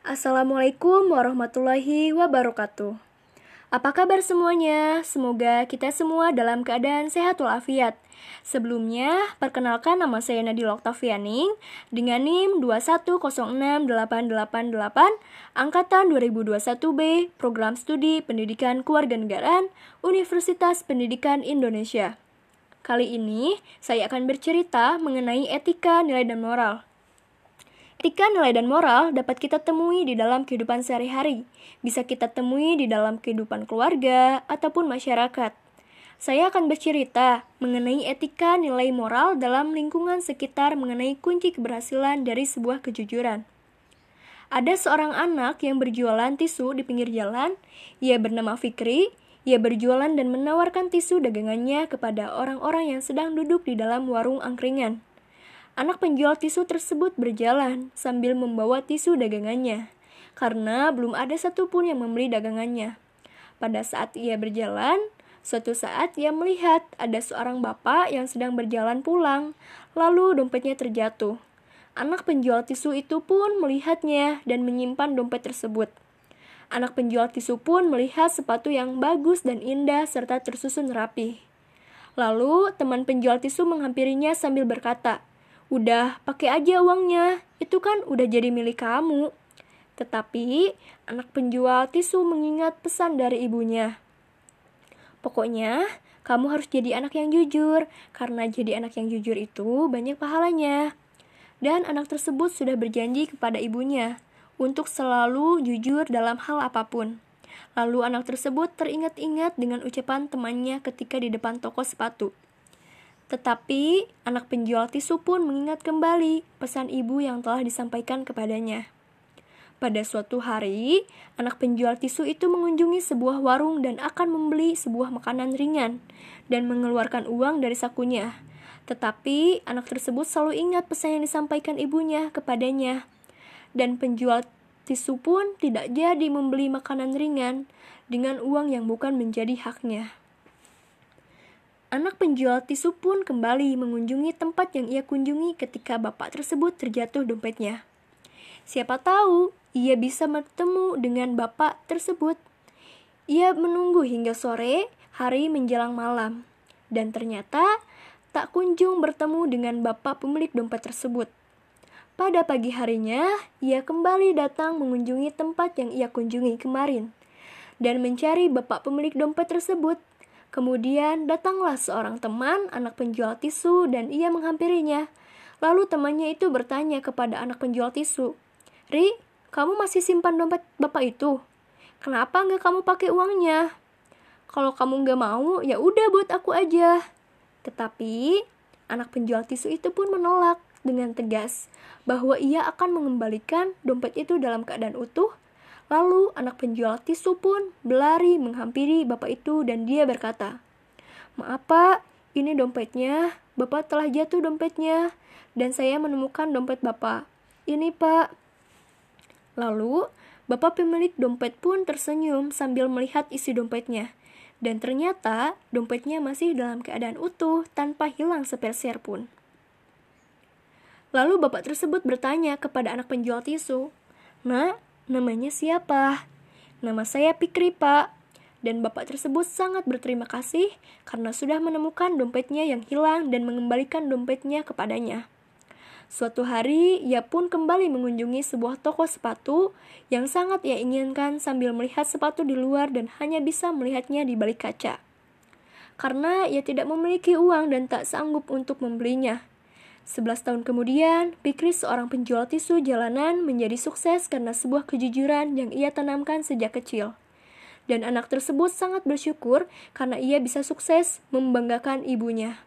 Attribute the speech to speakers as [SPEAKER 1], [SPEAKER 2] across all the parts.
[SPEAKER 1] Assalamualaikum warahmatullahi wabarakatuh. Apa kabar semuanya? Semoga kita semua dalam keadaan sehat walafiat. Sebelumnya, perkenalkan nama saya Nadila Oktavianing dengan NIM 2106888 Angkatan 2021B Program Studi Pendidikan Kewarganegaraan Universitas Pendidikan Indonesia. Kali ini, saya akan bercerita mengenai etika, nilai, dan moral. Etika, nilai, dan moral dapat kita temui di dalam kehidupan sehari-hari. Bisa kita temui di dalam kehidupan keluarga ataupun masyarakat. Saya akan bercerita mengenai etika nilai moral dalam lingkungan sekitar mengenai kunci keberhasilan dari sebuah kejujuran. Ada seorang anak yang berjualan tisu di pinggir jalan. Ia bernama Fikri. Ia berjualan dan menawarkan tisu dagangannya kepada orang-orang yang sedang duduk di dalam warung angkringan. Anak penjual tisu tersebut berjalan sambil membawa tisu dagangannya, karena belum ada satupun yang membeli dagangannya. Pada saat ia berjalan, suatu saat ia melihat ada seorang bapak yang sedang berjalan pulang, lalu dompetnya terjatuh. Anak penjual tisu itu pun melihatnya dan menyimpan dompet tersebut. Anak penjual tisu pun melihat sepatu yang bagus dan indah serta tersusun rapi. Lalu teman penjual tisu menghampirinya sambil berkata, Udah, pakai aja uangnya. Itu kan udah jadi milik kamu. Tetapi, anak penjual tisu mengingat pesan dari ibunya. Pokoknya, kamu harus jadi anak yang jujur, karena jadi anak yang jujur itu banyak pahalanya. Dan anak tersebut sudah berjanji kepada ibunya untuk selalu jujur dalam hal apa pun. Lalu anak tersebut teringat-ingat dengan ucapan temannya ketika di depan toko sepatu. Tetapi anak penjual tisu pun mengingat kembali pesan ibu yang telah disampaikan kepadanya. Pada suatu hari, anak penjual tisu itu mengunjungi sebuah warung dan akan membeli sebuah makanan ringan dan mengeluarkan uang dari sakunya. Tetapi anak tersebut selalu ingat pesan yang disampaikan ibunya kepadanya. Dan penjual tisu pun tidak jadi membeli makanan ringan dengan uang yang bukan menjadi haknya. Anak penjual tisu pun kembali mengunjungi tempat yang ia kunjungi ketika bapak tersebut terjatuh dompetnya. Siapa tahu ia bisa bertemu dengan bapak tersebut. Ia menunggu hingga sore, hari menjelang malam, dan ternyata tak kunjung bertemu dengan bapak pemilik dompet tersebut. Pada pagi harinya, ia kembali datang mengunjungi tempat yang ia kunjungi kemarin dan mencari bapak pemilik dompet tersebut Kemudian datanglah seorang teman anak penjual tisu dan ia menghampirinya. Lalu temannya itu bertanya kepada anak penjual tisu, Ri, kamu masih simpan dompet bapak itu? Kenapa nggak kamu pakai uangnya? Kalau kamu nggak mau, ya udah buat aku aja. Tetapi anak penjual tisu itu pun menolak dengan tegas bahwa ia akan mengembalikan dompet itu dalam keadaan utuh Lalu anak penjual tisu pun berlari menghampiri bapak itu dan dia berkata, Maaf pak, ini dompetnya. Bapak telah jatuh dompetnya. Dan saya menemukan dompet bapak. Ini pak. Lalu, bapak pemilik dompet pun tersenyum sambil melihat isi dompetnya. Dan ternyata dompetnya masih dalam keadaan utuh tanpa hilang sepeser pun. Lalu bapak tersebut bertanya kepada anak penjual tisu, Nak, Namanya siapa? Nama saya Pikri, Pak. Dan bapak tersebut sangat berterima kasih karena sudah menemukan dompetnya yang hilang dan mengembalikan dompetnya kepadanya. Suatu hari, ia pun kembali mengunjungi sebuah toko sepatu yang sangat ia inginkan sambil melihat sepatu di luar dan hanya bisa melihatnya di balik kaca. Karena ia tidak memiliki uang dan tak sanggup untuk membelinya. Sebelas tahun kemudian, Pikri seorang penjual tisu jalanan menjadi sukses karena sebuah kejujuran yang ia tanamkan sejak kecil. Dan anak tersebut sangat bersyukur karena ia bisa sukses membanggakan ibunya.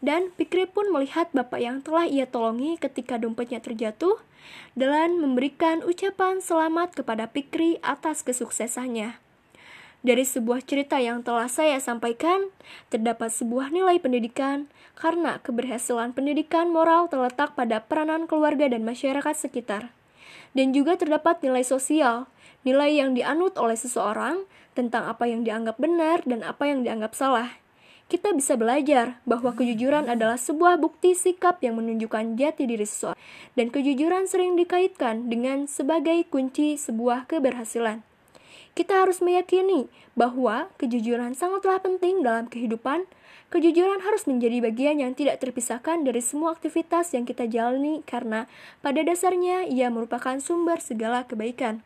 [SPEAKER 1] Dan Pikri pun melihat bapak yang telah ia tolongi ketika dompetnya terjatuh dan memberikan ucapan selamat kepada Pikri atas kesuksesannya. Dari sebuah cerita yang telah saya sampaikan, terdapat sebuah nilai pendidikan karena keberhasilan pendidikan moral terletak pada peranan keluarga dan masyarakat sekitar. Dan juga terdapat nilai sosial, nilai yang dianut oleh seseorang tentang apa yang dianggap benar dan apa yang dianggap salah. kita bisa belajar bahwa kejujuran adalah sebuah bukti sikap yang menunjukkan jati diri seseorang, dan kejujuran sering dikaitkan dengan sebagai kunci sebuah keberhasilan. Kita harus meyakini bahwa kejujuran sangatlah penting dalam kehidupan. Kejujuran harus menjadi bagian yang tidak terpisahkan dari semua aktivitas yang kita jalani, karena pada dasarnya ia merupakan sumber segala kebaikan.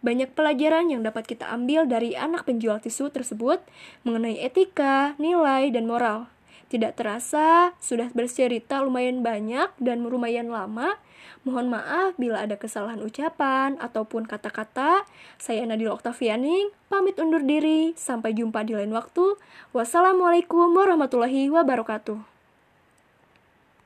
[SPEAKER 1] Banyak pelajaran yang dapat kita ambil dari anak penjual tisu tersebut mengenai etika, nilai, dan moral. Tidak terasa, sudah bercerita lumayan banyak dan lumayan lama. Mohon maaf bila ada kesalahan ucapan ataupun kata-kata. Saya Nadil Oktavianing, pamit undur diri. Sampai jumpa di lain waktu. Wassalamualaikum warahmatullahi wabarakatuh.